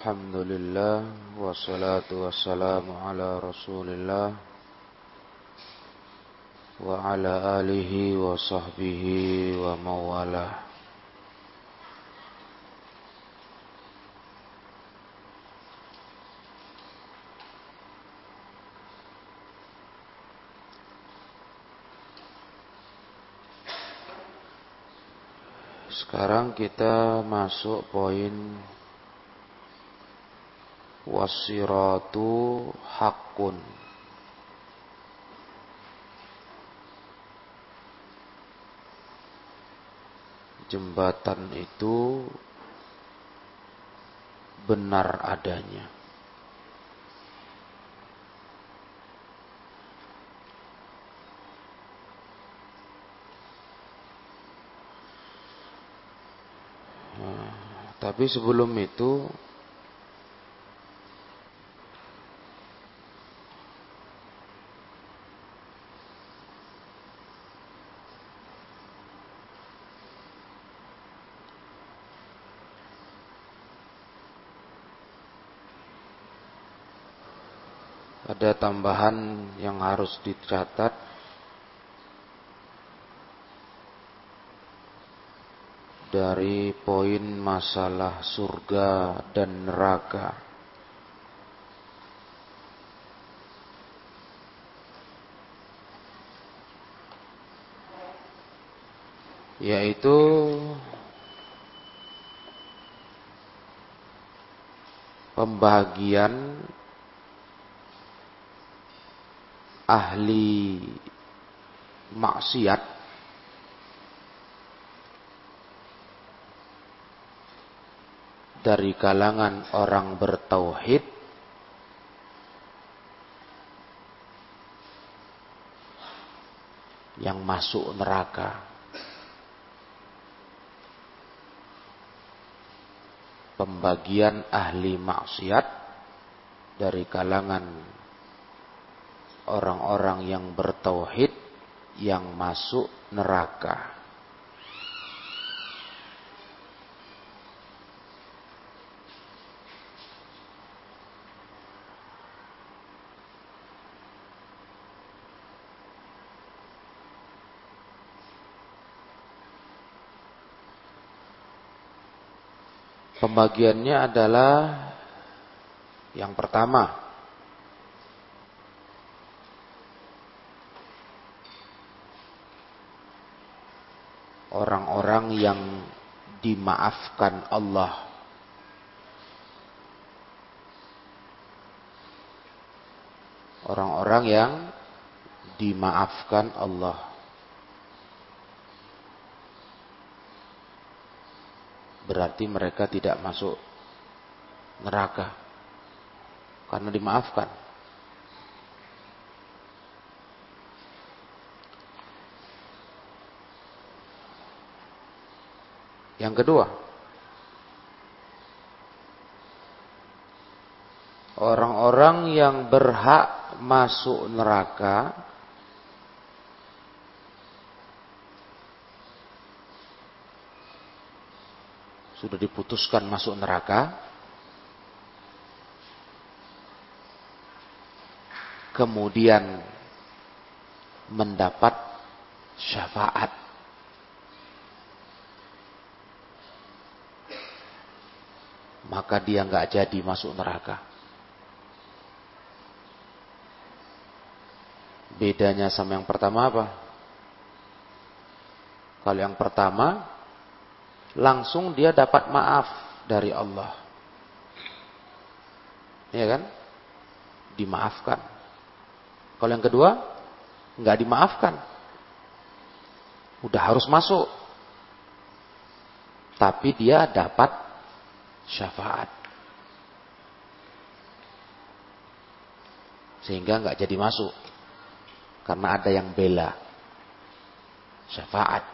Alhamdulillah wassalatu wassalamu ala Rasulillah wa ala alihi wa sahbihi wa mawala. Sekarang kita masuk poin wasiratu hakun. Jembatan itu benar adanya. Tapi sebelum itu ada tambahan yang harus dicatat dari poin masalah surga dan neraka. Yaitu pembagian ahli maksiat dari kalangan orang bertauhid yang masuk neraka. Pembagian ahli maksiat dari kalangan orang-orang yang bertauhid yang masuk neraka. Pembagiannya adalah yang pertama orang-orang yang dimaafkan Allah. Orang-orang yang dimaafkan Allah. Berarti mereka tidak masuk neraka karena dimaafkan. Yang kedua, orang-orang yang berhak masuk neraka sudah diputuskan masuk neraka kemudian mendapat syafaat maka dia nggak jadi masuk neraka. Bedanya sama yang pertama apa? Kalau yang pertama langsung dia dapat maaf dari Allah. Iya kan? Dimaafkan. Kalau yang kedua nggak dimaafkan. Udah harus masuk. Tapi dia dapat syafaat. Sehingga nggak jadi masuk. Karena ada yang bela. Syafaat.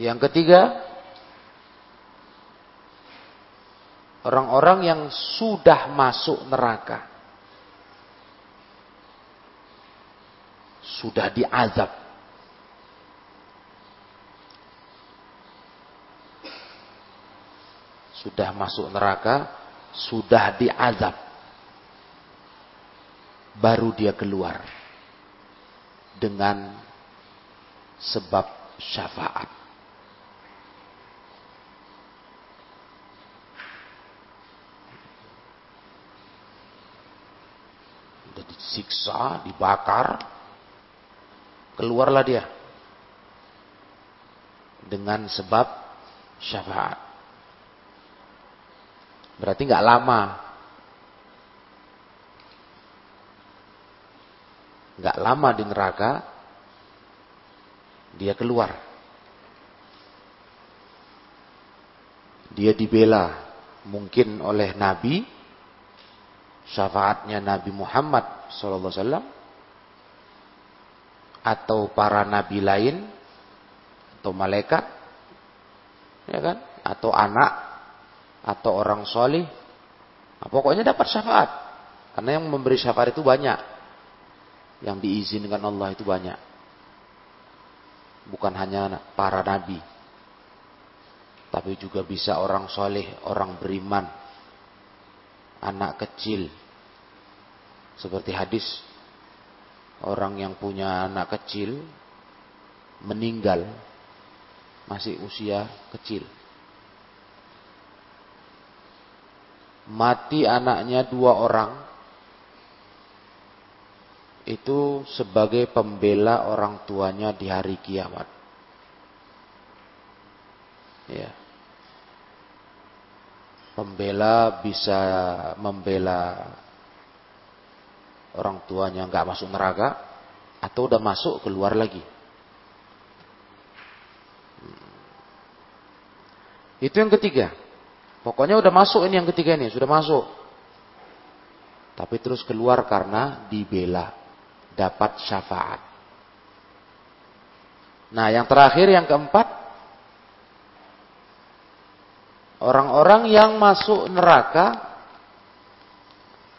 Yang ketiga, orang-orang yang sudah masuk neraka. Sudah diazab sudah masuk neraka, sudah diazab. Baru dia keluar dengan sebab syafaat. Sudah disiksa, dibakar, keluarlah dia dengan sebab syafaat. Berarti nggak lama. Nggak lama di neraka, dia keluar. Dia dibela mungkin oleh Nabi, syafaatnya Nabi Muhammad SAW, atau para nabi lain, atau malaikat, ya kan? Atau anak, atau orang solih. Nah, pokoknya dapat syafaat. Karena yang memberi syafaat itu banyak. Yang diizinkan Allah itu banyak. Bukan hanya para nabi. Tapi juga bisa orang soleh, orang beriman. Anak kecil. Seperti hadis. Orang yang punya anak kecil. Meninggal masih usia kecil. Mati anaknya dua orang, itu sebagai pembela orang tuanya di hari kiamat. Ya. Pembela bisa membela orang tuanya nggak masuk neraka atau udah masuk keluar lagi. Itu yang ketiga. Pokoknya udah masuk ini yang ketiga ini, sudah masuk. Tapi terus keluar karena dibela, dapat syafaat. Nah, yang terakhir yang keempat, orang-orang yang masuk neraka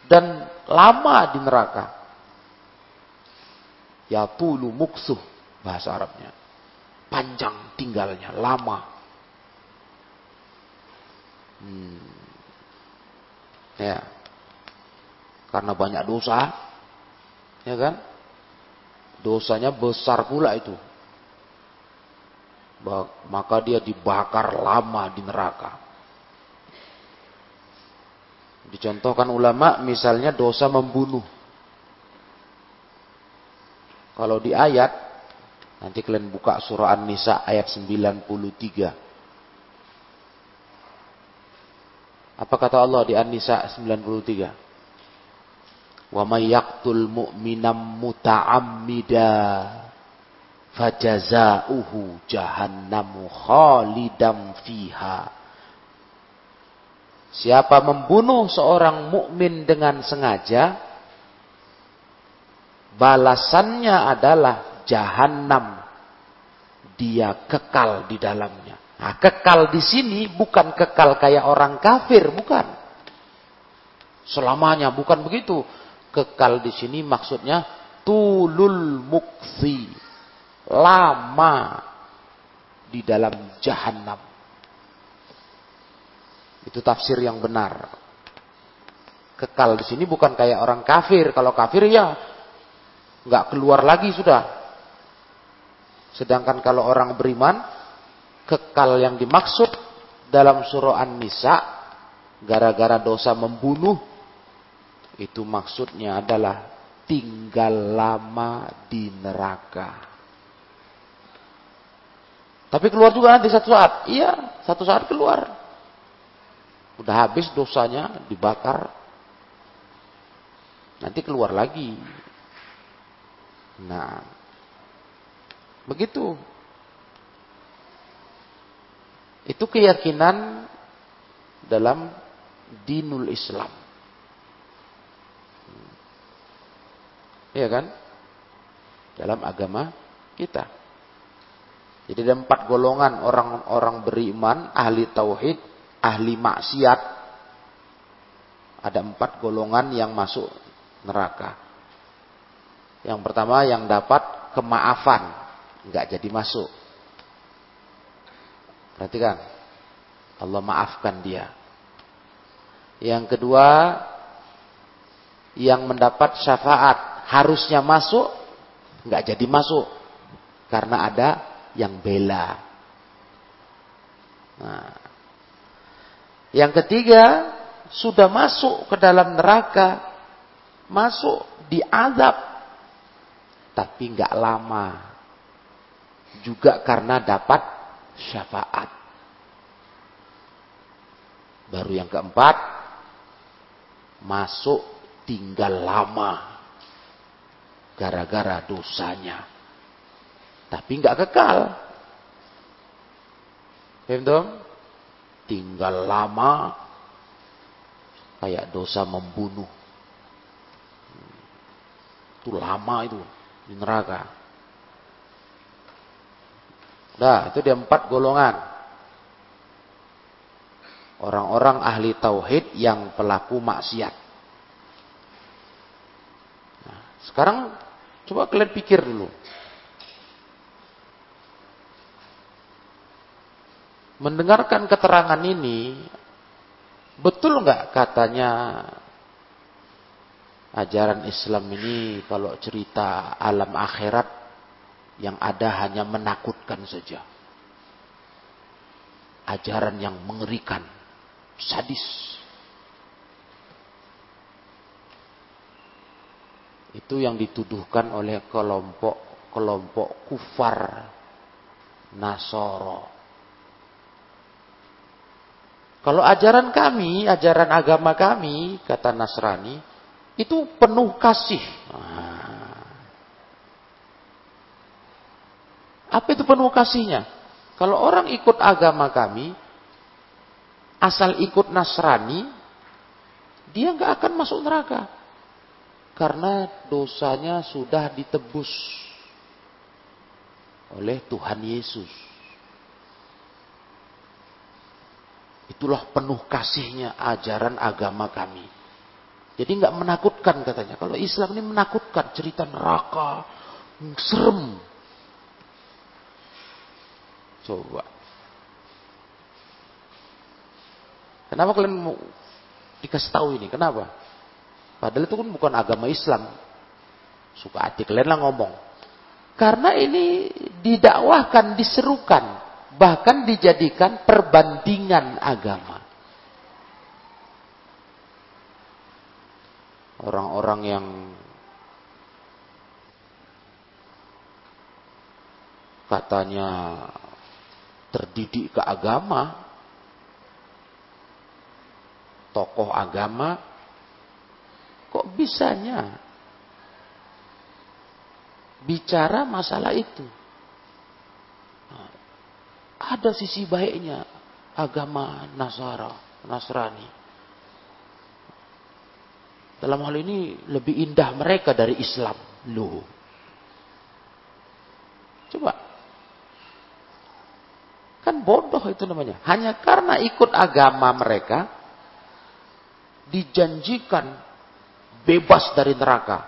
dan lama di neraka. Ya tulu muksuh bahasa Arabnya. Panjang tinggalnya, lama. Hmm. Ya. Karena banyak dosa. Ya kan? Dosanya besar pula itu. Maka dia dibakar lama di neraka. Dicontohkan ulama misalnya dosa membunuh. Kalau di ayat nanti kalian buka surah An-Nisa ayat 93. Apa kata Allah di An-Nisa 93? Wa may yaqtul mu'minam muta'ammida fajazauhu jahannamu khalidam fiha. Siapa membunuh seorang mukmin dengan sengaja, balasannya adalah jahanam. Dia kekal di dalamnya. Nah, kekal di sini bukan kekal kayak orang kafir, bukan. Selamanya bukan begitu. Kekal di sini maksudnya tulul muksi. Lama di dalam jahanam. Itu tafsir yang benar. Kekal di sini bukan kayak orang kafir. Kalau kafir ya nggak keluar lagi sudah. Sedangkan kalau orang beriman kekal yang dimaksud dalam surah An-Nisa gara-gara dosa membunuh itu maksudnya adalah tinggal lama di neraka. Tapi keluar juga nanti satu saat. Iya, satu saat keluar. Udah habis dosanya, dibakar. Nanti keluar lagi. Nah, begitu itu keyakinan dalam dinul Islam. Iya kan? Dalam agama kita. Jadi ada empat golongan orang-orang beriman, ahli tauhid, ahli maksiat. Ada empat golongan yang masuk neraka. Yang pertama yang dapat kemaafan, nggak jadi masuk. Perhatikan. Allah maafkan dia. Yang kedua, yang mendapat syafaat harusnya masuk, nggak jadi masuk karena ada yang bela. Nah, yang ketiga, sudah masuk ke dalam neraka, masuk di azab, tapi nggak lama. Juga karena dapat syafaat. Baru yang keempat, masuk tinggal lama gara-gara dosanya. Tapi nggak kekal. Paham Tinggal lama kayak dosa membunuh. Itu lama itu di neraka. Nah, itu dia empat golongan. Orang-orang ahli tauhid yang pelaku maksiat. Nah, sekarang coba kalian pikir dulu. mendengarkan keterangan ini, betul nggak katanya ajaran Islam ini kalau cerita alam akhirat yang ada hanya menakutkan saja. Ajaran yang mengerikan, sadis. Itu yang dituduhkan oleh kelompok-kelompok kufar Nasoro kalau ajaran kami, ajaran agama kami, kata Nasrani, itu penuh kasih. Ah. Apa itu penuh kasihnya? Kalau orang ikut agama kami, asal ikut Nasrani, dia nggak akan masuk neraka. Karena dosanya sudah ditebus oleh Tuhan Yesus. Itulah penuh kasihnya ajaran agama kami. Jadi nggak menakutkan katanya. Kalau Islam ini menakutkan cerita neraka, serem. Coba. Kenapa kalian mau dikasih tahu ini? Kenapa? Padahal itu kan bukan agama Islam. Suka hati kalian lah ngomong. Karena ini didakwahkan, diserukan bahkan dijadikan perbandingan agama. Orang-orang yang katanya terdidik ke agama, tokoh agama, kok bisanya bicara masalah itu? ada sisi baiknya agama Nasara, Nasrani. Dalam hal ini lebih indah mereka dari Islam. Loh. Coba. Kan bodoh itu namanya. Hanya karena ikut agama mereka, dijanjikan bebas dari neraka.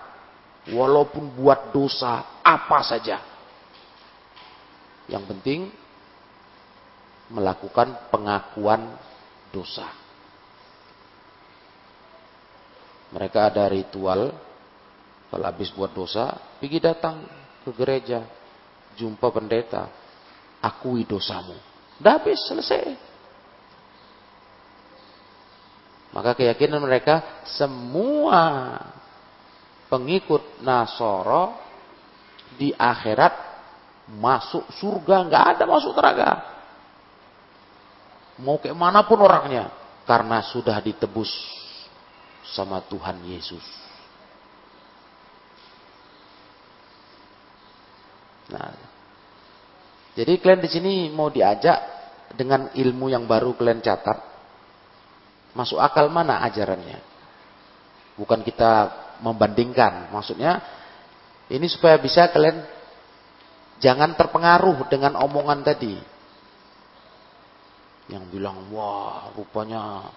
Walaupun buat dosa apa saja. Yang penting melakukan pengakuan dosa. Mereka ada ritual, kalau habis buat dosa, pergi datang ke gereja, jumpa pendeta, akui dosamu. Udah habis, selesai. Maka keyakinan mereka, semua pengikut Nasoro di akhirat masuk surga, nggak ada masuk neraka. Mau kayak mana pun orangnya. Karena sudah ditebus sama Tuhan Yesus. Nah, jadi kalian di sini mau diajak dengan ilmu yang baru kalian catat, masuk akal mana ajarannya? Bukan kita membandingkan, maksudnya ini supaya bisa kalian jangan terpengaruh dengan omongan tadi yang bilang wah rupanya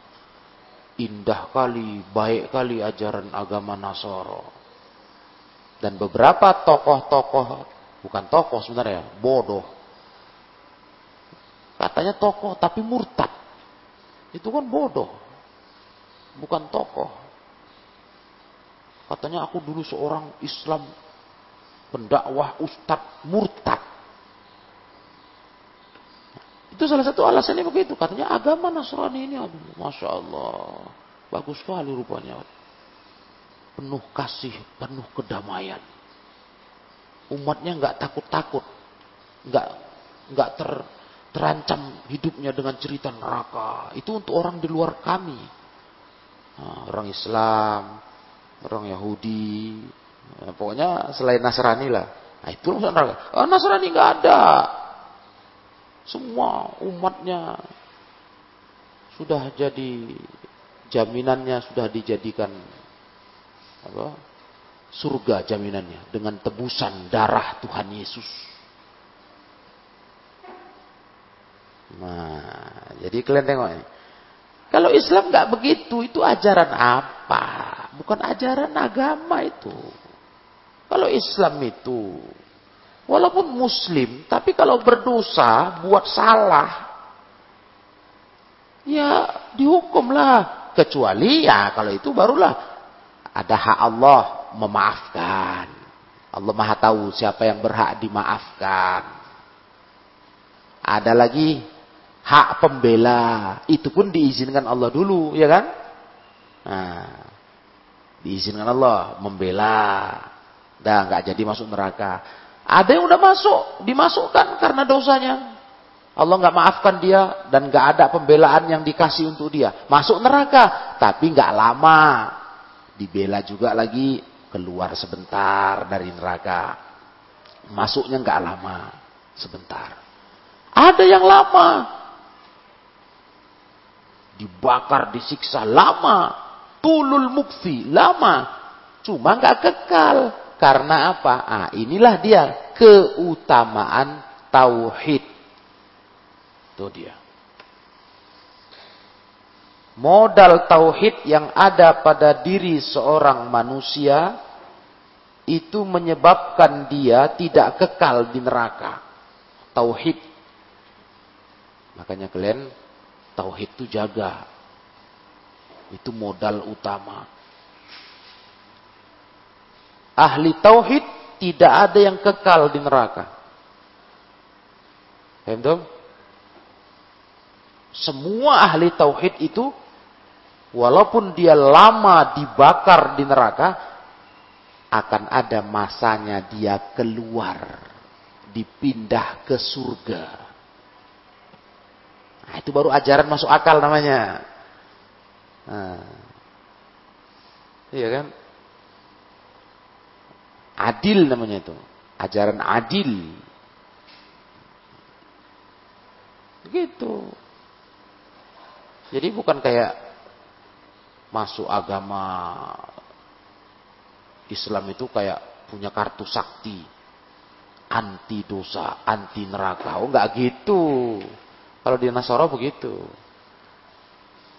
indah kali, baik kali ajaran agama Nasoro. Dan beberapa tokoh-tokoh, bukan tokoh sebenarnya, bodoh. Katanya tokoh tapi murtad. Itu kan bodoh. Bukan tokoh. Katanya aku dulu seorang Islam pendakwah ustadz murtad. Itu salah satu alasannya begitu. Katanya agama Nasrani ini, aduh, masya Allah, bagus sekali rupanya. Penuh kasih, penuh kedamaian. Umatnya nggak takut-takut, nggak nggak ter, terancam hidupnya dengan cerita neraka. Itu untuk orang di luar kami, nah, orang Islam, orang Yahudi, nah, pokoknya selain Nasrani lah. Nah, itu masuk neraka. Oh, Nasrani nggak ada. Semua umatnya sudah jadi jaminannya sudah dijadikan apa? surga jaminannya dengan tebusan darah Tuhan Yesus. Nah, jadi kalian tengok ini. Kalau Islam nggak begitu, itu ajaran apa? Bukan ajaran agama itu. Kalau Islam itu, walaupun Muslim, tapi kalau berdosa, buat salah, ya dihukumlah. Kecuali ya kalau itu barulah ada hak Allah memaafkan. Allah Maha tahu siapa yang berhak dimaafkan. Ada lagi hak pembela. Itu pun diizinkan Allah dulu ya kan? Nah, diizinkan Allah membela. Dah nggak jadi masuk neraka. Ada yang udah masuk dimasukkan karena dosanya. Allah nggak maafkan dia dan nggak ada pembelaan yang dikasih untuk dia. Masuk neraka tapi nggak lama. Dibela juga lagi keluar sebentar dari neraka. Masuknya nggak lama sebentar. Ada yang lama dibakar, disiksa lama, tulul mukfi lama, cuma nggak kekal. Karena apa? Ah, inilah dia keutamaan tauhid. Itu dia. Modal tauhid yang ada pada diri seorang manusia itu menyebabkan dia tidak kekal di neraka. Tauhid. Makanya kalian Tauhid itu jaga. Itu modal utama. Ahli tauhid tidak ada yang kekal di neraka. Paham Semua ahli tauhid itu walaupun dia lama dibakar di neraka akan ada masanya dia keluar dipindah ke surga. Nah, itu baru ajaran masuk akal namanya. Nah, iya kan? Adil namanya itu. Ajaran adil. Begitu. Jadi bukan kayak masuk agama Islam itu kayak punya kartu sakti. Anti dosa, anti neraka. Oh enggak gitu. Kalau di Nasoro begitu.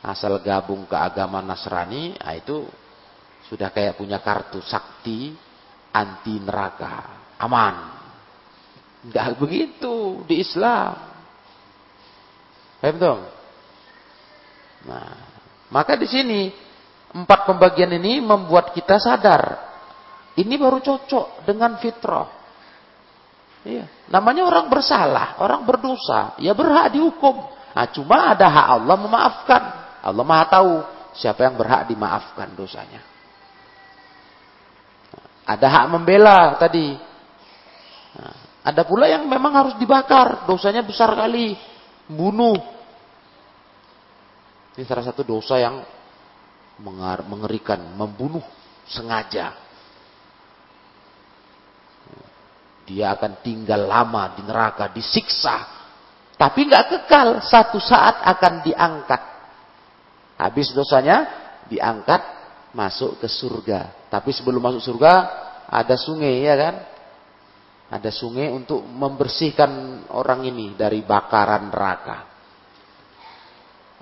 Asal gabung ke agama Nasrani, nah itu sudah kayak punya kartu sakti anti neraka. Aman. Enggak begitu di Islam. Paham dong? Nah, maka di sini empat pembagian ini membuat kita sadar ini baru cocok dengan fitrah. Iya. Namanya orang bersalah, orang berdosa, ya berhak dihukum. Nah, cuma ada hak Allah memaafkan. Allah Maha tahu siapa yang berhak dimaafkan dosanya. Ada hak membela tadi. Nah, ada pula yang memang harus dibakar, dosanya besar kali, bunuh. Ini salah satu dosa yang mengerikan, membunuh sengaja. Dia akan tinggal lama di neraka, disiksa. Tapi nggak kekal, satu saat akan diangkat. Habis dosanya, diangkat, masuk ke surga. Tapi sebelum masuk surga, ada sungai, ya kan? Ada sungai untuk membersihkan orang ini dari bakaran neraka.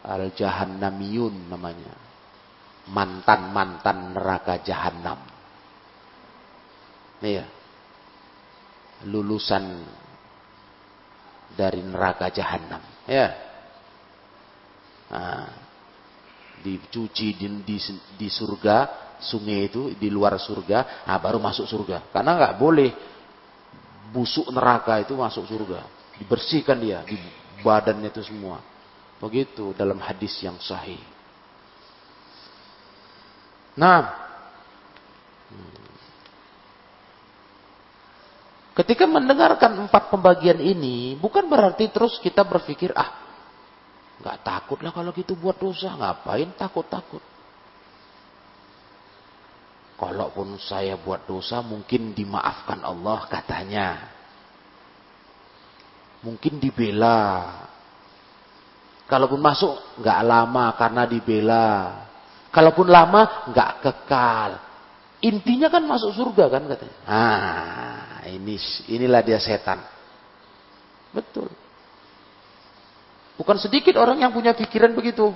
Al-Jahannamiyun namanya. Mantan-mantan neraka Jahannam. Iya lulusan dari neraka jahanam. Ya. Nah, dicuci di, di, di surga, sungai itu di luar surga, nah baru masuk surga. Karena nggak boleh busuk neraka itu masuk surga. Dibersihkan dia di badannya itu semua. Begitu dalam hadis yang sahih. Nah, Ketika mendengarkan empat pembagian ini, bukan berarti terus kita berpikir, ah, nggak takut lah kalau gitu buat dosa, ngapain takut-takut. Kalaupun saya buat dosa, mungkin dimaafkan Allah katanya. Mungkin dibela. Kalaupun masuk, nggak lama karena dibela. Kalaupun lama, nggak kekal. Intinya kan masuk surga kan katanya. Ah, ini inilah dia setan. Betul. Bukan sedikit orang yang punya pikiran begitu.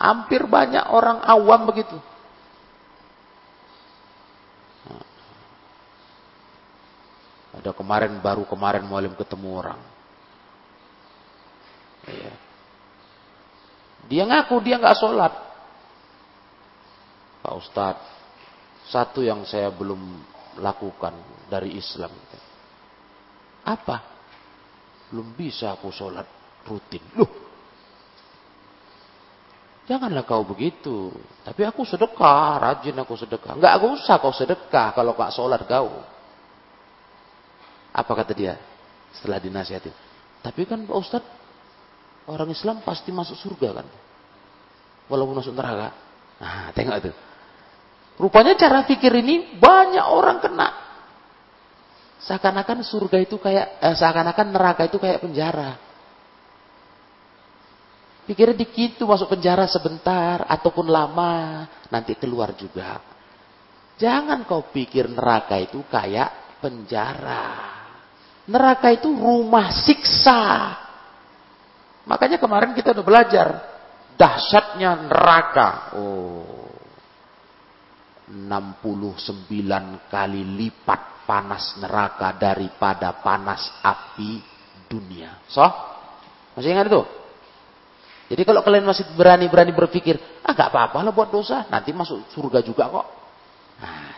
Hampir banyak orang awam begitu. Nah. Ada kemarin baru kemarin mualim ketemu orang. Ya. Dia ngaku dia nggak sholat. Pak Ustadz, satu yang saya belum lakukan dari Islam. Apa? Belum bisa aku sholat rutin. Loh, janganlah kau begitu. Tapi aku sedekah, rajin aku sedekah. Enggak aku usah kau sedekah kalau kau sholat kau. Apa kata dia setelah dinasihatin? Tapi kan Pak Ustadz, orang Islam pasti masuk surga kan? Walaupun masuk neraka. Nah, tengok itu. Rupanya cara pikir ini banyak orang kena. Seakan-akan surga itu kayak, eh, seakan-akan neraka itu kayak penjara. Pikirnya dikit tuh masuk penjara sebentar ataupun lama, nanti keluar juga. Jangan kau pikir neraka itu kayak penjara. Neraka itu rumah siksa. Makanya kemarin kita udah belajar dahsyatnya neraka. Oh, 69 kali lipat panas neraka daripada panas api dunia. So? Masih ingat itu? Jadi kalau kalian masih berani-berani berpikir, ah gak apa-apa lah buat dosa, nanti masuk surga juga kok. Nah,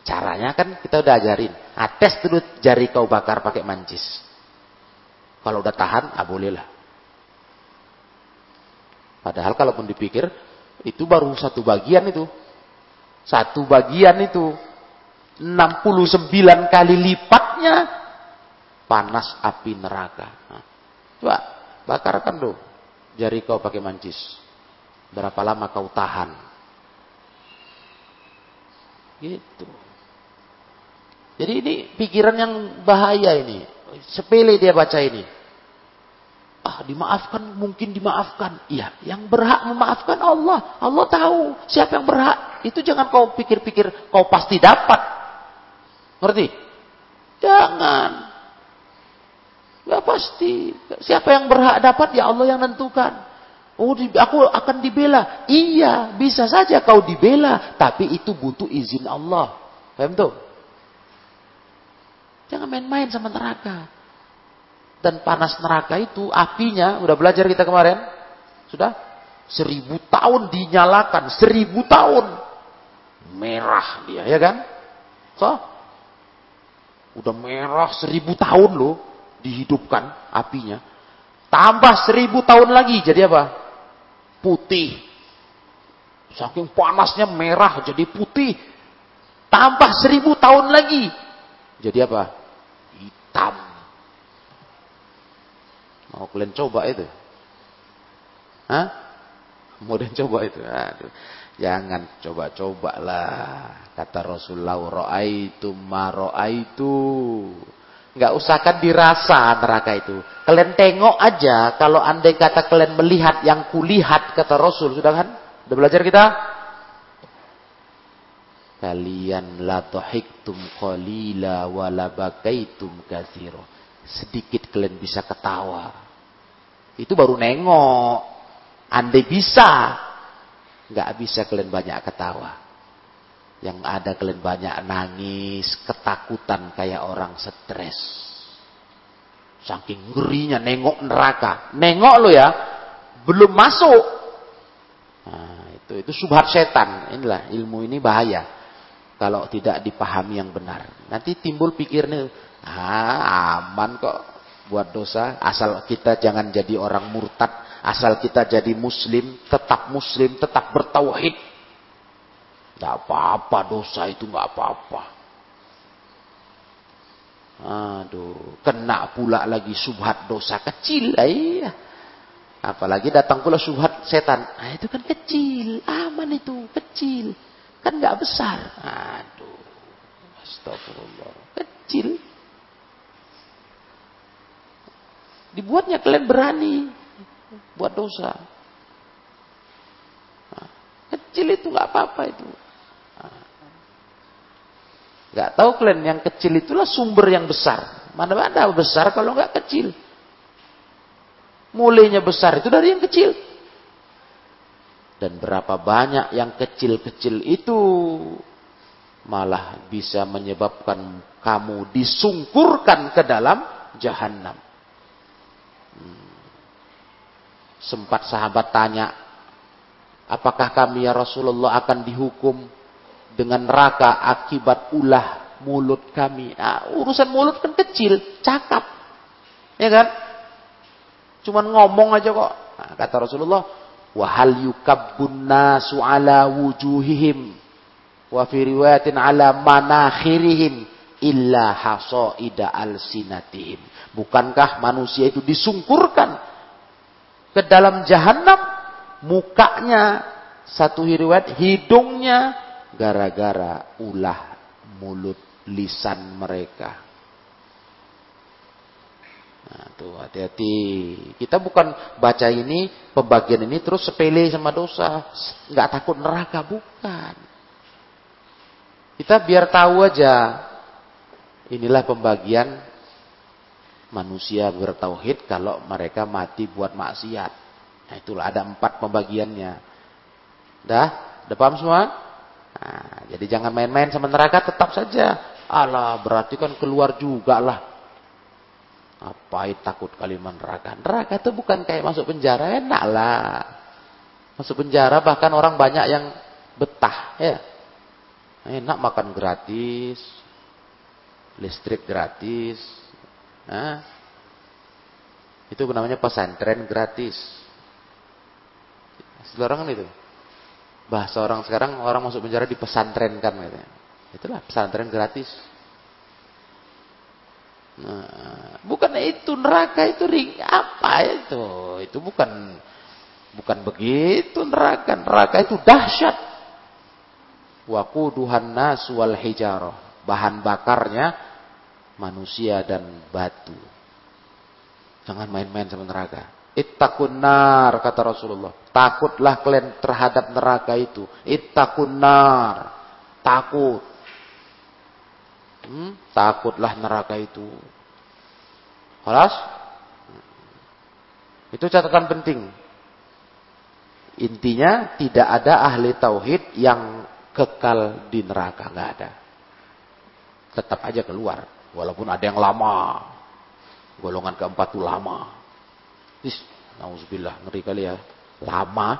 caranya kan kita udah ajarin. Nah, tes dulu jari kau bakar pakai mancis. Kalau udah tahan, ah boleh lah. Padahal kalaupun dipikir, itu baru satu bagian itu. Satu bagian itu 69 kali lipatnya panas api neraka. Nah, coba bakarkan dong jari kau pakai mancis. Berapa lama kau tahan? Gitu. Jadi ini pikiran yang bahaya ini. Sepele dia baca ini. Ah, dimaafkan, mungkin dimaafkan. Iya, yang berhak memaafkan Allah. Allah tahu siapa yang berhak. Itu jangan kau pikir-pikir kau pasti dapat. Ngerti? Jangan. Gak pasti. Siapa yang berhak dapat ya Allah yang nentukan. Oh, aku akan dibela. Iya, bisa saja kau dibela, tapi itu butuh izin Allah. Paham tuh? Jangan main-main sama neraka. Dan panas neraka itu apinya, udah belajar kita kemarin? Sudah? Seribu tahun dinyalakan, seribu tahun. Merah dia, ya kan? So, udah merah seribu tahun loh dihidupkan apinya. Tambah seribu tahun lagi, jadi apa? Putih. Saking panasnya merah jadi putih. Tambah seribu tahun lagi. Jadi apa? Hitam. Mau kalian coba itu? Hah? Mau kalian coba itu? Aduh. Jangan coba-coba lah. Kata Rasulullah, ro'aitu ma ro'aitu. Enggak usah kan dirasa neraka itu. Kalian tengok aja. Kalau andai kata kalian melihat yang kulihat, kata Rasul. Sudah kan? Sudah belajar kita? Kalian la tuhiktum qalila wa la kathiro sedikit kalian bisa ketawa. Itu baru nengok. Andai bisa, nggak bisa kalian banyak ketawa. Yang ada kalian banyak nangis, ketakutan kayak orang stres. Saking ngerinya nengok neraka. Nengok lo ya, belum masuk. Nah, itu. itu subhat setan. Inilah ilmu ini bahaya kalau tidak dipahami yang benar. Nanti timbul pikirnya, ah aman kok buat dosa asal kita jangan jadi orang murtad, asal kita jadi muslim, tetap muslim, tetap bertauhid. Tidak apa-apa dosa itu nggak apa-apa. Aduh, kena pula lagi subhat dosa kecil iya. Apalagi datang pula subhat setan. Ah, itu kan kecil, aman itu, kecil. Kan nggak besar. Aduh. Astagfirullah. Kecil. Dibuatnya kalian berani buat dosa. Nah, kecil itu nggak apa-apa itu. Nah. Nggak tahu kalian yang kecil itulah sumber yang besar. Mana ada besar kalau nggak kecil. Mulainya besar itu dari yang kecil. Dan berapa banyak yang kecil-kecil itu malah bisa menyebabkan kamu disungkurkan ke dalam jahanam. Hmm. Sempat sahabat tanya, apakah kami ya Rasulullah akan dihukum dengan neraka akibat ulah mulut kami? Nah, urusan mulut kan kecil, cakap. Ya kan? Cuman ngomong aja kok. Nah, kata Rasulullah, wa hal yukabbun nasu ala wujuhihim wa fi riwayatin ala manakhirihim illa hasaida alsinatihim bukankah manusia itu disungkurkan ke dalam jahanam mukanya satu riwayat hidungnya gara-gara ulah mulut lisan mereka Nah, tuh hati-hati. Kita bukan baca ini, pembagian ini terus sepele sama dosa. Nggak takut neraka, bukan. Kita biar tahu aja. Inilah pembagian manusia bertauhid kalau mereka mati buat maksiat. Nah, itulah ada empat pembagiannya. Dah? Udah semua? Nah, jadi jangan main-main sama neraka tetap saja. Allah berarti kan keluar juga lah apa itu takut kalimat neraka? Neraka itu bukan kayak masuk penjara, enak lah. Masuk penjara bahkan orang banyak yang betah, ya. Enak makan gratis, listrik gratis. Nah, itu namanya pesantren gratis. Sekarang itu. Bahasa orang sekarang orang masuk penjara di pesantren kan gitu. Itulah pesantren gratis. Nah, bukan itu neraka itu ring apa itu? Itu bukan bukan begitu neraka. Neraka itu dahsyat. Waquduhan nas wal hijarah. Bahan bakarnya manusia dan batu. Jangan main-main sama neraka. Ittaqun nar kata Rasulullah. Takutlah kalian terhadap neraka itu. Ittaqun nar. Takut. Hmm? Takutlah neraka itu. Kelas? Itu catatan penting. Intinya tidak ada ahli tauhid yang kekal di neraka, nggak ada. Tetap aja keluar, walaupun ada yang lama. Golongan keempat itu lama. Is, nauzubillah, ngeri kali ya. Lama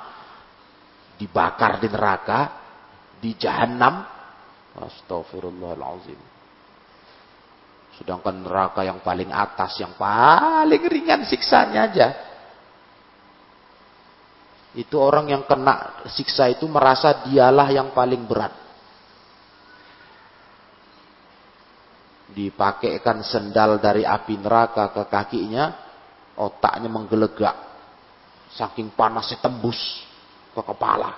dibakar di neraka, di jahanam. Astagfirullahaladzim. Sedangkan neraka yang paling atas, yang paling ringan siksanya aja. Itu orang yang kena siksa itu merasa dialah yang paling berat. Dipakaikan sendal dari api neraka ke kakinya, otaknya menggelegak. Saking panasnya tembus ke kepala.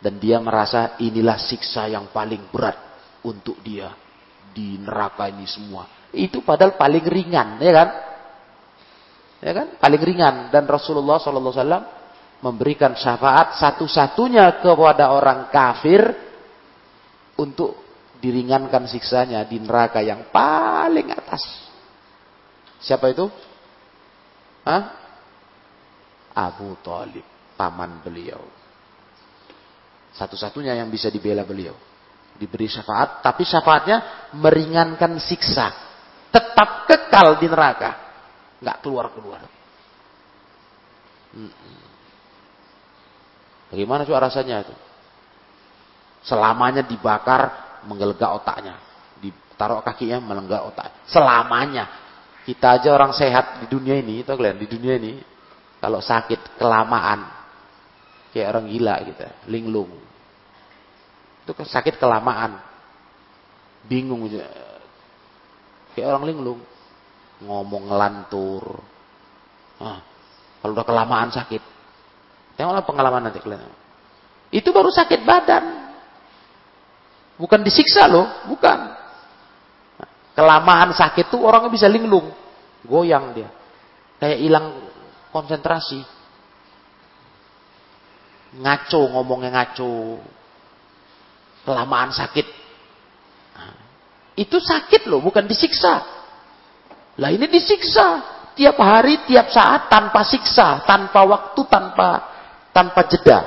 Dan dia merasa inilah siksa yang paling berat untuk dia di neraka ini semua. Itu padahal paling ringan, ya kan? Ya kan? Paling ringan dan Rasulullah wasallam memberikan syafaat satu-satunya kepada orang kafir untuk diringankan siksanya di neraka yang paling atas. Siapa itu? Hah? Abu Talib, paman beliau. Satu-satunya yang bisa dibela beliau diberi syafaat, tapi syafaatnya meringankan siksa. Tetap kekal di neraka. Nggak keluar-keluar. Bagaimana coba rasanya itu? Selamanya dibakar menggelegak otaknya. Ditaruh kakinya melenggak otak. Selamanya. Kita aja orang sehat di dunia ini, itu kalian di dunia ini kalau sakit kelamaan kayak orang gila gitu, linglung. Itu sakit kelamaan. Bingung kayak orang linglung. Ngomong ngelantur. Nah, kalau udah kelamaan sakit. Tengoklah pengalaman nanti kalian. Itu baru sakit badan. Bukan disiksa loh, bukan. Kelamaan sakit tuh orangnya bisa linglung. Goyang dia. Kayak hilang konsentrasi. Ngaco, ngomongnya ngaco. Kelamaan sakit. Nah, itu sakit loh, bukan disiksa. Lah ini disiksa. Tiap hari, tiap saat, tanpa siksa, tanpa waktu, tanpa tanpa jeda.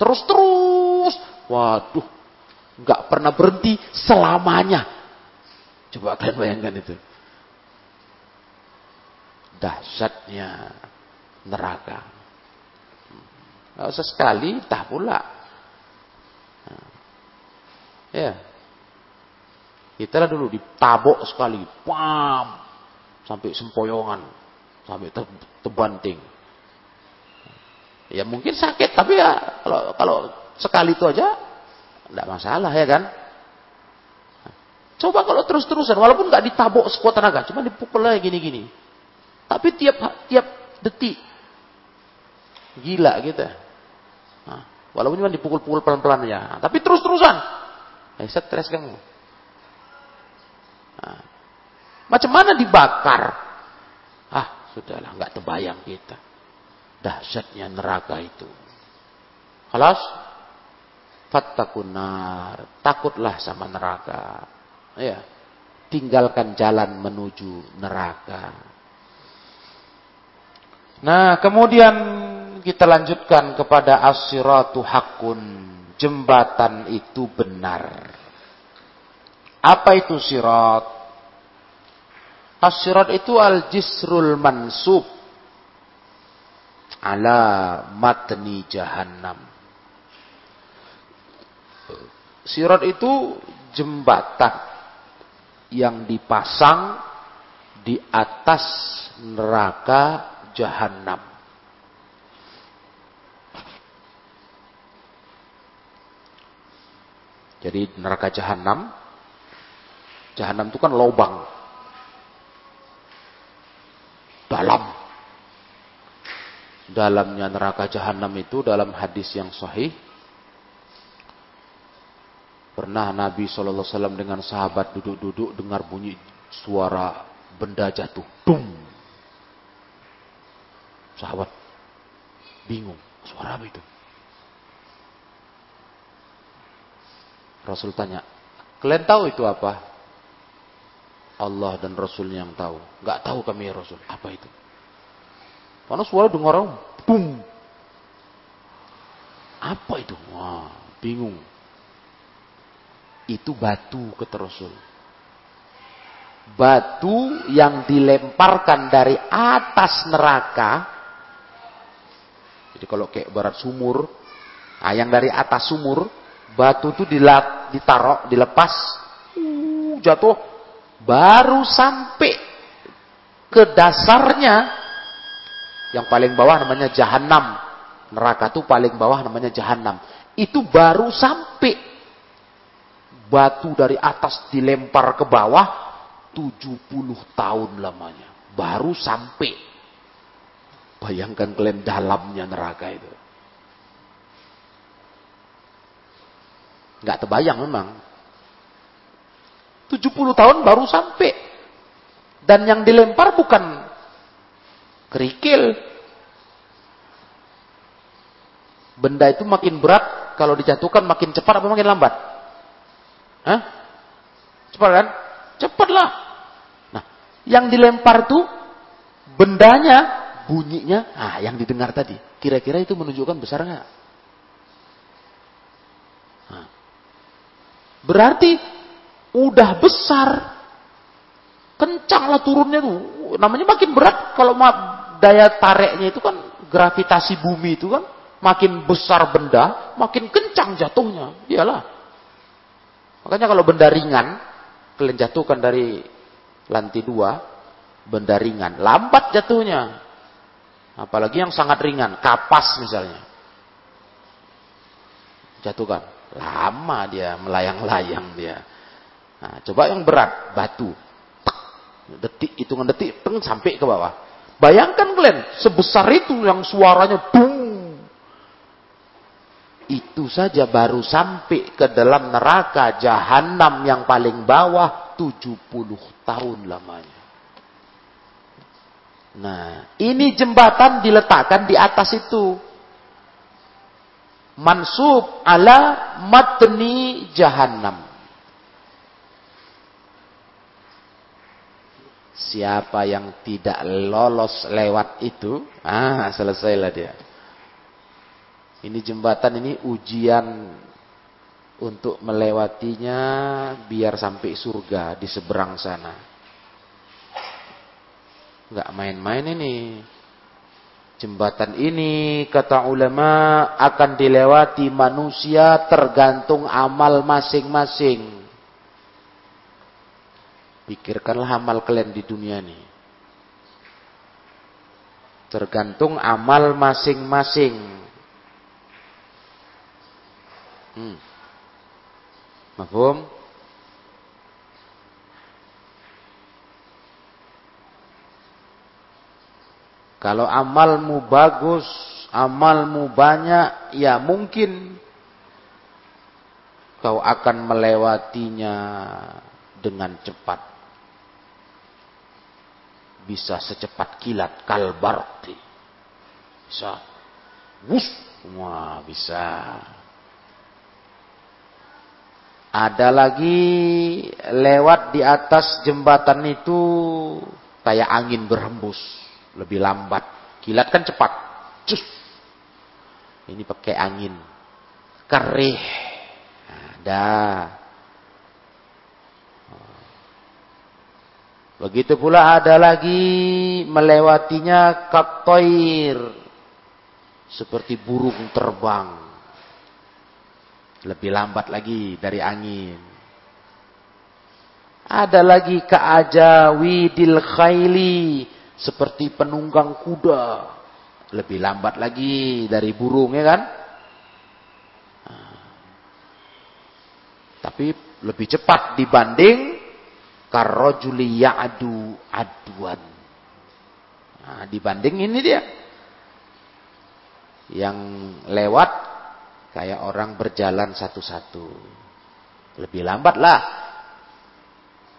Terus-terus. Waduh. Nggak pernah berhenti selamanya. Coba kalian bayangkan itu. Dahsyatnya neraka. Nggak usah sekali, pula. Ya. Kita lah dulu ditabok sekali. Pam. Sampai sempoyongan. Sampai terbanting. Ya mungkin sakit, tapi ya kalau kalau sekali itu aja tidak masalah ya kan. Coba kalau terus-terusan, walaupun nggak ditabok sekuat tenaga, cuma dipukul aja gini-gini. Tapi tiap tiap detik gila gitu. Nah, walaupun cuma dipukul-pukul pelan-pelan ya, tapi terus-terusan, eh stres kamu. Nah, macam mana dibakar? Ah, sudahlah, nggak terbayang kita dahsyatnya neraka itu. Halas? Fattakunar. Takutlah sama neraka. Ya. Tinggalkan jalan menuju neraka. Nah, kemudian kita lanjutkan kepada as-siratu hakun. Jembatan itu benar. Apa itu sirat? As-sirat itu al-jisrul mansub ala matni jahannam. Sirat itu jembatan yang dipasang di atas neraka jahanam. Jadi neraka jahanam, jahanam itu kan lubang dalam dalamnya neraka jahanam itu dalam hadis yang sahih pernah Nabi SAW dengan sahabat duduk-duduk dengar bunyi suara benda jatuh. Dum sahabat bingung suara apa itu? Rasul tanya kalian tahu itu apa? Allah dan Rasulnya yang tahu. Nggak tahu kami ya Rasul. Apa itu? Karena suara dengar orang, boom. Apa itu? Wah, bingung. Itu batu kata Rasul. Batu yang dilemparkan dari atas neraka. Jadi kalau kayak barat sumur, nah yang dari atas sumur, batu itu ditaruh, dilepas, uh, jatuh, baru sampai ke dasarnya yang paling bawah namanya jahanam. Neraka itu paling bawah namanya jahanam. Itu baru sampai batu dari atas dilempar ke bawah 70 tahun lamanya. Baru sampai. Bayangkan kalian dalamnya neraka itu. Nggak terbayang memang. 70 tahun baru sampai. Dan yang dilempar bukan kerikil. Benda itu makin berat kalau dijatuhkan makin cepat apa makin lambat? Hah? Cepat kan? Cepatlah. Nah, yang dilempar tuh bendanya, bunyinya, ah yang didengar tadi. Kira-kira itu menunjukkan besar nggak? Nah. Berarti udah besar, kencanglah turunnya tuh. Namanya makin berat kalau daya tariknya itu kan gravitasi bumi itu kan Makin besar benda, makin kencang jatuhnya. Iyalah. Makanya kalau benda ringan, kalian jatuhkan dari lantai dua, benda ringan, lambat jatuhnya. Apalagi yang sangat ringan, kapas misalnya. Jatuhkan. Lama dia melayang-layang dia. Nah, coba yang berat, batu. Detik, hitungan detik, teng, sampai ke bawah. Bayangkan kalian, sebesar itu yang suaranya dung. Itu saja baru sampai ke dalam neraka jahanam yang paling bawah 70 tahun lamanya. Nah, ini jembatan diletakkan di atas itu. Mansub ala matni jahannam. Siapa yang tidak lolos lewat itu, ah selesailah dia. Ini jembatan ini ujian untuk melewatinya biar sampai surga di seberang sana. Enggak main-main ini. Jembatan ini kata ulama akan dilewati manusia tergantung amal masing-masing. Pikirkanlah amal kalian di dunia ini. Tergantung amal masing-masing. Hmm. Mafhum? Kalau amalmu bagus, amalmu banyak, ya mungkin kau akan melewatinya dengan cepat. Bisa secepat kilat kalbarti. Bisa. Wus, semua bisa. Ada lagi lewat di atas jembatan itu kayak angin berhembus, lebih lambat. Kilat kan cepat. Cus. Ini pakai angin. Kerih. Ada. Begitu pula ada lagi melewatinya katoir. Seperti burung terbang. Lebih lambat lagi dari angin. Ada lagi ka'ajawidil khaili. Seperti penunggang kuda. Lebih lambat lagi dari burung ya kan. Tapi lebih cepat dibanding karrojuli ya'adu aduan. Nah, dibanding ini dia. Yang lewat Kayak orang berjalan satu-satu. Lebih lambat lah.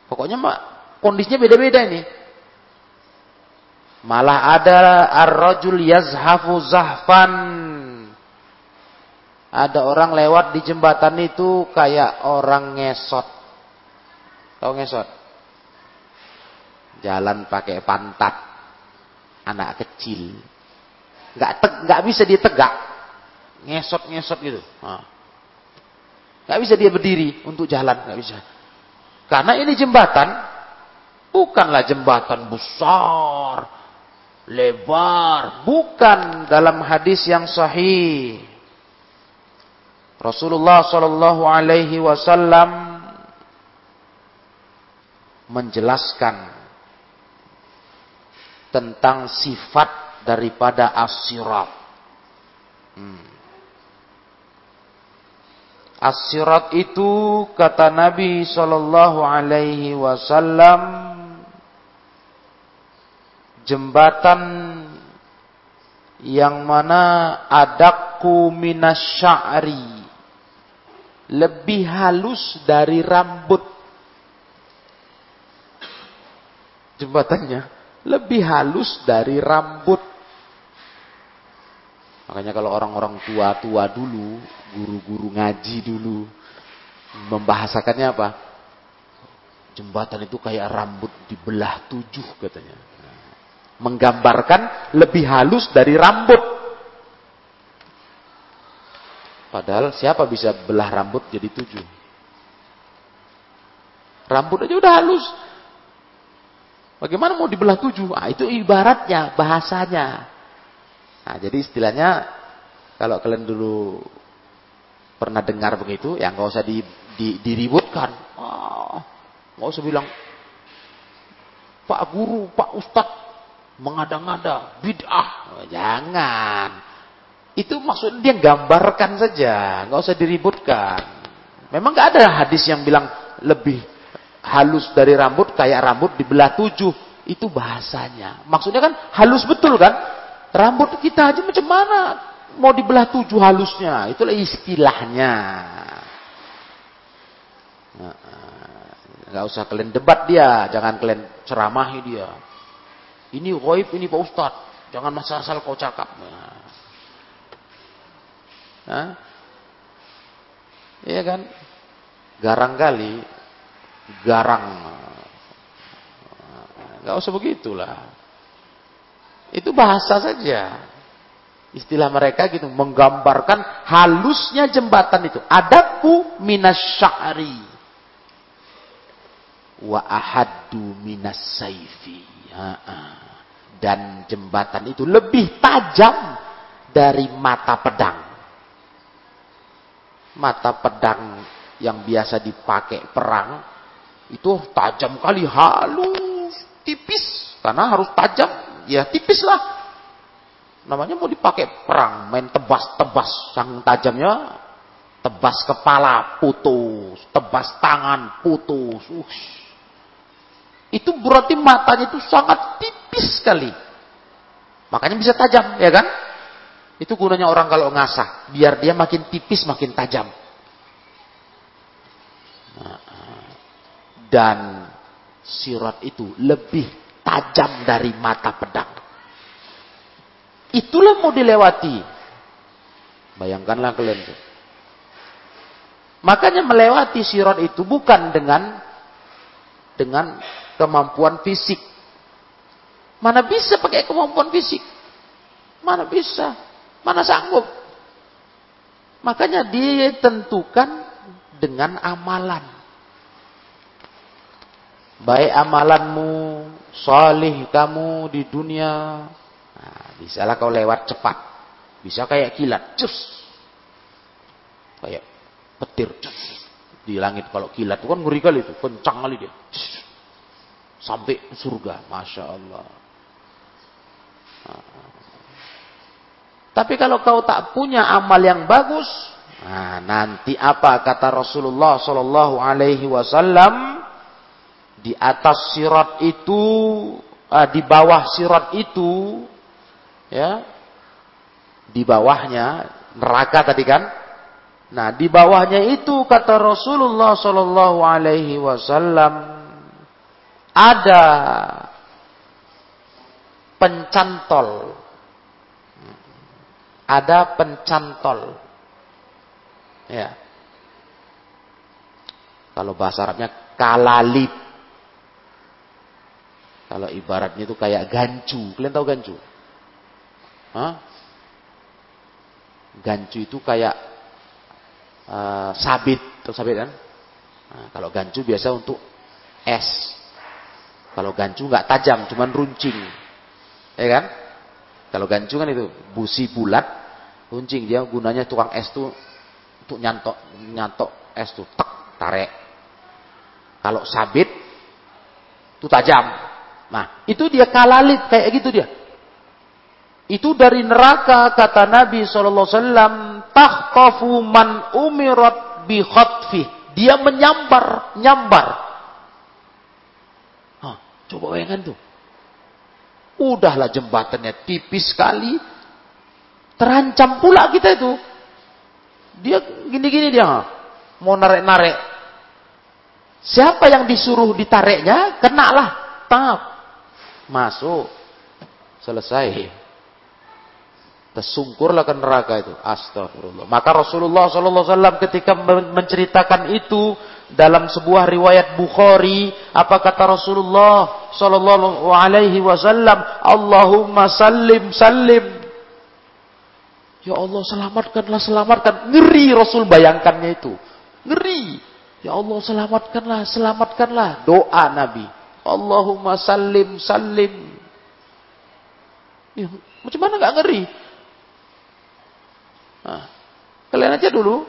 Pokoknya mak, kondisinya beda-beda ini. Malah ada ar-rajul yazhafu zahfan. Ada orang lewat di jembatan itu kayak orang ngesot. Tahu ngesot? Jalan pakai pantat. Anak kecil. Gak, gak bisa ditegak ngesot-ngesot gitu. Nah. Bisa dia berdiri untuk jalan, gak bisa. Karena ini jembatan, bukanlah jembatan besar, lebar, bukan dalam hadis yang sahih. Rasulullah Shallallahu Alaihi Wasallam menjelaskan tentang sifat daripada asirat. Hmm. As-sirat itu kata Nabi sallallahu alaihi wasallam jembatan yang mana adakku minasya'ri lebih halus dari rambut. Jembatannya lebih halus dari rambut Makanya kalau orang-orang tua-tua dulu, guru-guru ngaji dulu, membahasakannya apa? Jembatan itu kayak rambut dibelah tujuh katanya. Menggambarkan lebih halus dari rambut. Padahal siapa bisa belah rambut jadi tujuh? Rambut aja udah halus. Bagaimana mau dibelah tujuh? Ah, itu ibaratnya, bahasanya. Nah, jadi istilahnya Kalau kalian dulu pernah dengar begitu, ya nggak usah di, di, diributkan. Ah, nggak usah bilang, Pak Guru, Pak Ustadz, mengada-ngada, bid'ah. Jangan. Itu maksudnya dia gambarkan saja, nggak usah diributkan. Memang nggak ada hadis yang bilang lebih halus dari rambut kayak rambut dibelah tujuh. Itu bahasanya. Maksudnya kan halus betul kan? Rambut kita aja macam mana mau dibelah tujuh halusnya. Itulah istilahnya. Nggak usah kalian debat dia, jangan kalian ceramahi dia. Ini goib, ini Pak Ustad. Jangan asal-asal kau cakap. Nah. Iya kan? Garang kali. Garang. Gak usah begitulah. Itu bahasa saja. Istilah mereka gitu menggambarkan halusnya jembatan itu. Adaku minas sya'ri wa ahaddu minas saifi. Dan jembatan itu lebih tajam dari mata pedang. Mata pedang yang biasa dipakai perang itu tajam kali halus, tipis karena harus tajam, ya tipis lah namanya mau dipakai perang, main tebas-tebas, sang tajamnya tebas kepala putus, tebas tangan putus. Ush. Itu berarti matanya itu sangat tipis sekali. Makanya bisa tajam, ya kan? Itu gunanya orang kalau ngasah, biar dia makin tipis, makin tajam. Dan sirat itu lebih tajam dari mata pedang. Itulah mau dilewati. Bayangkanlah kalian tuh. Makanya melewati sirat itu bukan dengan dengan kemampuan fisik. Mana bisa pakai kemampuan fisik? Mana bisa? Mana sanggup? Makanya dia tentukan dengan amalan. Baik amalanmu, salih kamu di dunia, Bisalah kau lewat cepat. Bisa kayak kilat. Cus. Kayak petir. Cus. Di langit kalau kilat itu kan ngeri kali itu. Kencang kali dia. Cus. Sampai surga. Masya Allah. Tapi kalau kau tak punya amal yang bagus, nah nanti apa kata Rasulullah Shallallahu Alaihi Wasallam di atas sirat itu, uh, di bawah sirat itu ya di bawahnya neraka tadi kan? Nah di bawahnya itu kata Rasulullah Shallallahu Alaihi Wasallam ada pencantol. Ada pencantol. Ya. Kalau bahasa Arabnya kalalip kalau ibaratnya itu kayak gancu kalian tahu gancu Hah? Gancu itu kayak uh, sabit, atau sabit kan? Nah, kalau gancu biasa untuk es. Kalau gancu nggak tajam, cuman runcing, ya kan? Kalau gancu kan itu busi bulat, runcing dia gunanya tukang es tuh untuk nyantok nyantok es tuh tek tarik. Kalau sabit itu tajam. Nah, itu dia kalalit kayak gitu dia. Itu dari neraka kata Nabi sallallahu alaihi wasallam, "Takhtafu man umirat bi khatfi." Dia menyambar, nyambar. Hah, coba bayangkan tuh. Udahlah jembatannya tipis sekali. Terancam pula kita itu. Dia gini-gini dia. Mau narik-narik. Siapa yang disuruh ditariknya, kenalah. Tap. Masuk. Selesai tersungkurlah ke neraka itu. Astagfirullah. Maka Rasulullah SAW ketika menceritakan itu dalam sebuah riwayat Bukhari, apa kata Rasulullah Sallallahu Alaihi Wasallam? Allahumma sallim sallim. Ya Allah selamatkanlah selamatkan. Ngeri Rasul bayangkannya itu. Ngeri. Ya Allah selamatkanlah selamatkanlah. Doa Nabi. Allahumma sallim sallim. Ya, macam mana nggak ngeri? Nah, kalian aja dulu.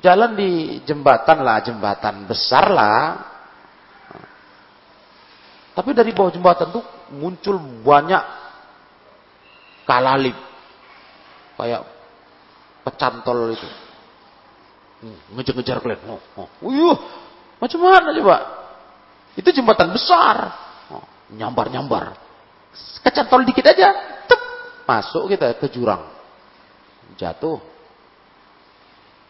Jalan di jembatan lah, jembatan besar lah. Tapi dari bawah jembatan tuh muncul banyak kalalip. Kayak pecantol itu. Hmm, ngejar-ngejar kalian. Oh, oh. Uyuh, macam mana coba? Itu jembatan besar. Oh, nyambar-nyambar. Kecantol dikit aja. Tep, masuk kita ke jurang. Jatuh.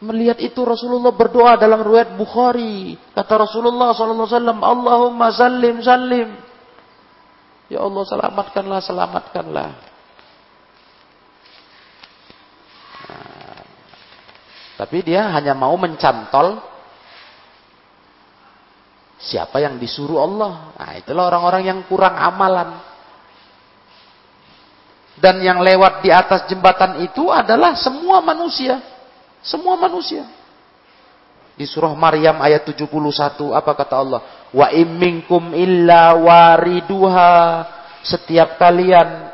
Melihat itu Rasulullah berdoa dalam riwayat Bukhari. Kata Rasulullah SAW, Allahumma sallim sallim. Ya Allah selamatkanlah, selamatkanlah. Nah, tapi dia hanya mau mencantol siapa yang disuruh Allah. Nah, itulah orang-orang yang kurang amalan. Dan yang lewat di atas jembatan itu adalah semua manusia. Semua manusia. Di surah Maryam ayat 71 apa kata Allah? Wa imminkum illa wariduha. Setiap kalian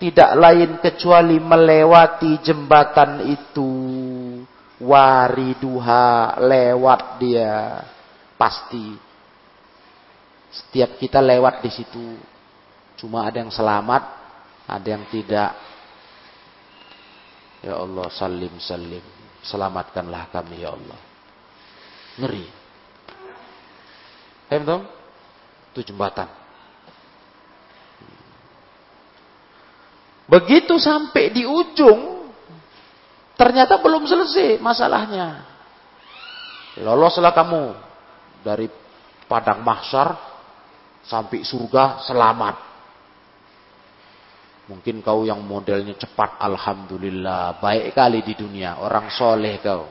tidak lain kecuali melewati jembatan itu. Wariduha lewat dia pasti. Setiap kita lewat di situ. Cuma ada yang selamat, ada yang tidak. Ya Allah, salim salim. Selamatkanlah kami ya Allah. Ngeri. Paham dong? Itu jembatan. Begitu sampai di ujung, ternyata belum selesai masalahnya. Loloslah kamu dari padang mahsyar sampai surga selamat. Mungkin kau yang modelnya cepat, Alhamdulillah. Baik kali di dunia. Orang soleh kau.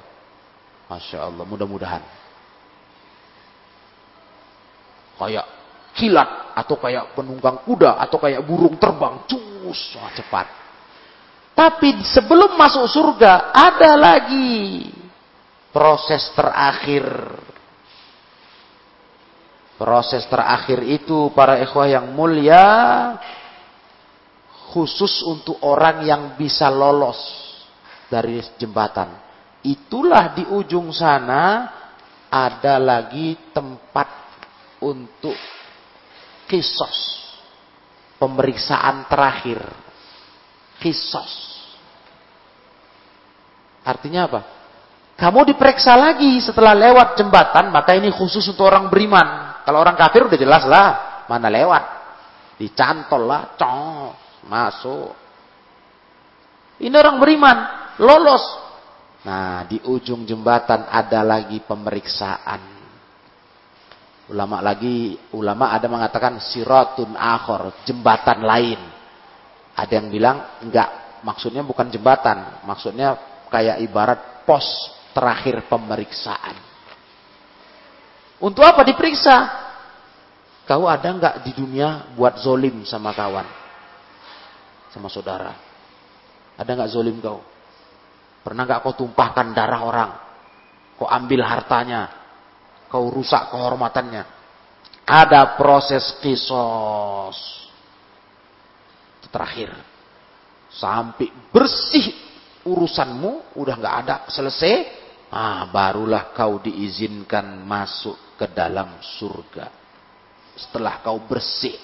Masya Allah, mudah-mudahan. Kayak kilat, atau kayak penunggang kuda, atau kayak burung terbang. Cus, wah, cepat. Tapi sebelum masuk surga, ada lagi proses terakhir. Proses terakhir itu para ikhwah yang mulia khusus untuk orang yang bisa lolos dari jembatan. Itulah di ujung sana ada lagi tempat untuk kisos. Pemeriksaan terakhir. Kisos. Artinya apa? Kamu diperiksa lagi setelah lewat jembatan, maka ini khusus untuk orang beriman. Kalau orang kafir udah jelas lah, mana lewat. Dicantol lah, cong masuk. Ini orang beriman, lolos. Nah, di ujung jembatan ada lagi pemeriksaan. Ulama lagi, ulama ada mengatakan siratun akhor, jembatan lain. Ada yang bilang enggak, maksudnya bukan jembatan, maksudnya kayak ibarat pos terakhir pemeriksaan. Untuk apa diperiksa? Kau ada enggak di dunia buat zolim sama kawan? sama saudara? Ada nggak zolim kau? Pernah nggak kau tumpahkan darah orang? Kau ambil hartanya? Kau rusak kehormatannya? Ada proses kisos. Terakhir. Sampai bersih urusanmu, udah nggak ada, selesai. Ah, barulah kau diizinkan masuk ke dalam surga. Setelah kau bersih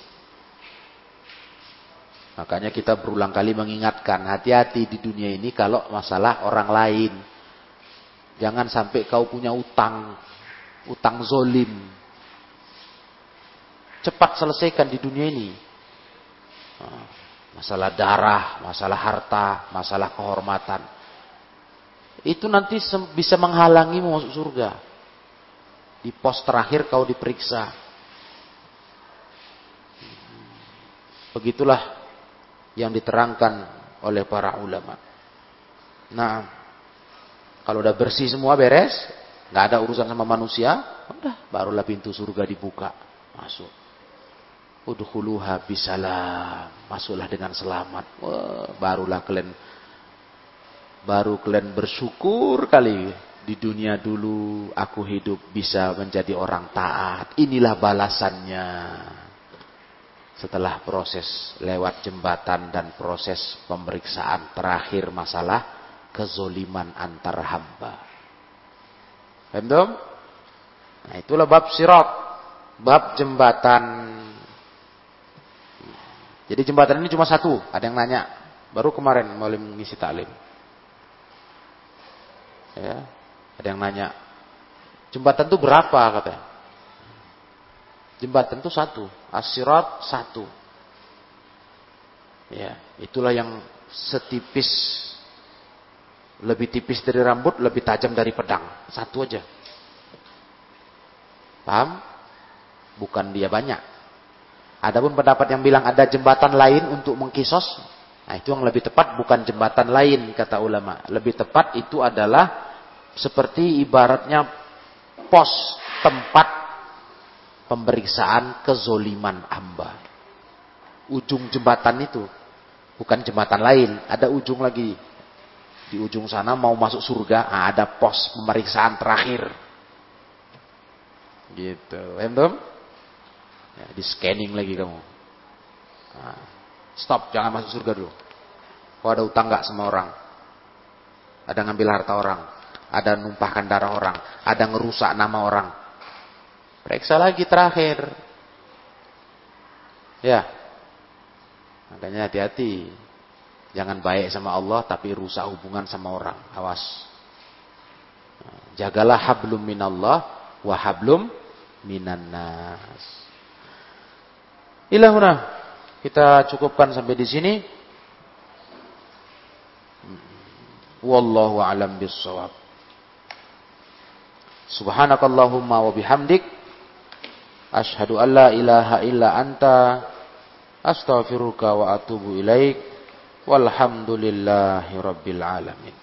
Makanya kita berulang kali mengingatkan, hati-hati di dunia ini kalau masalah orang lain. Jangan sampai kau punya utang, utang zolim. Cepat selesaikan di dunia ini. Ah, masalah darah, masalah harta, masalah kehormatan. Itu nanti bisa menghalangi masuk surga. Di pos terakhir kau diperiksa. Begitulah yang diterangkan oleh para ulama. Nah, kalau udah bersih semua beres, nggak ada urusan sama manusia, udah barulah pintu surga dibuka, masuk. Udkhuluha bisalam, masuklah dengan selamat. Wah, barulah kalian baru kalian bersyukur kali di dunia dulu aku hidup bisa menjadi orang taat. Inilah balasannya. setelah proses lewat jembatan dan proses pemeriksaan terakhir masalah kezoliman antar hamba. Paham Nah itulah bab sirat, bab jembatan. Jadi jembatan ini cuma satu, ada yang nanya. Baru kemarin mulai mengisi taklim. Ya, ada yang nanya. Jembatan itu berapa katanya? Jembatan itu satu, asirat satu. Ya, itulah yang setipis lebih tipis dari rambut, lebih tajam dari pedang. Satu aja. Paham? Bukan dia banyak. Adapun pendapat yang bilang ada jembatan lain untuk mengkisos, nah itu yang lebih tepat bukan jembatan lain kata ulama. Lebih tepat itu adalah seperti ibaratnya pos tempat pemeriksaan kezoliman hamba. Ujung jembatan itu bukan jembatan lain, ada ujung lagi. Di ujung sana mau masuk surga, nah ada pos pemeriksaan terakhir. Gitu, paham Ya, di scanning lagi kamu. Nah, stop, jangan masuk surga dulu. Kau ada utang nggak sama orang? Ada ngambil harta orang? Ada numpahkan darah orang? Ada ngerusak nama orang? Periksa lagi terakhir. Ya. Makanya hati-hati. Jangan baik sama Allah tapi rusak hubungan sama orang. Awas. Jagalah hablum minallah wa hablum minannas. Ilahuna. Kita cukupkan sampai di sini. Wallahu alam bisawab. Subhanakallahumma wa bihamdik Ashhadu an la ilaha illa anta astaghfiruka wa atubu ilaik. Walhamdulillahi rabbil alamin.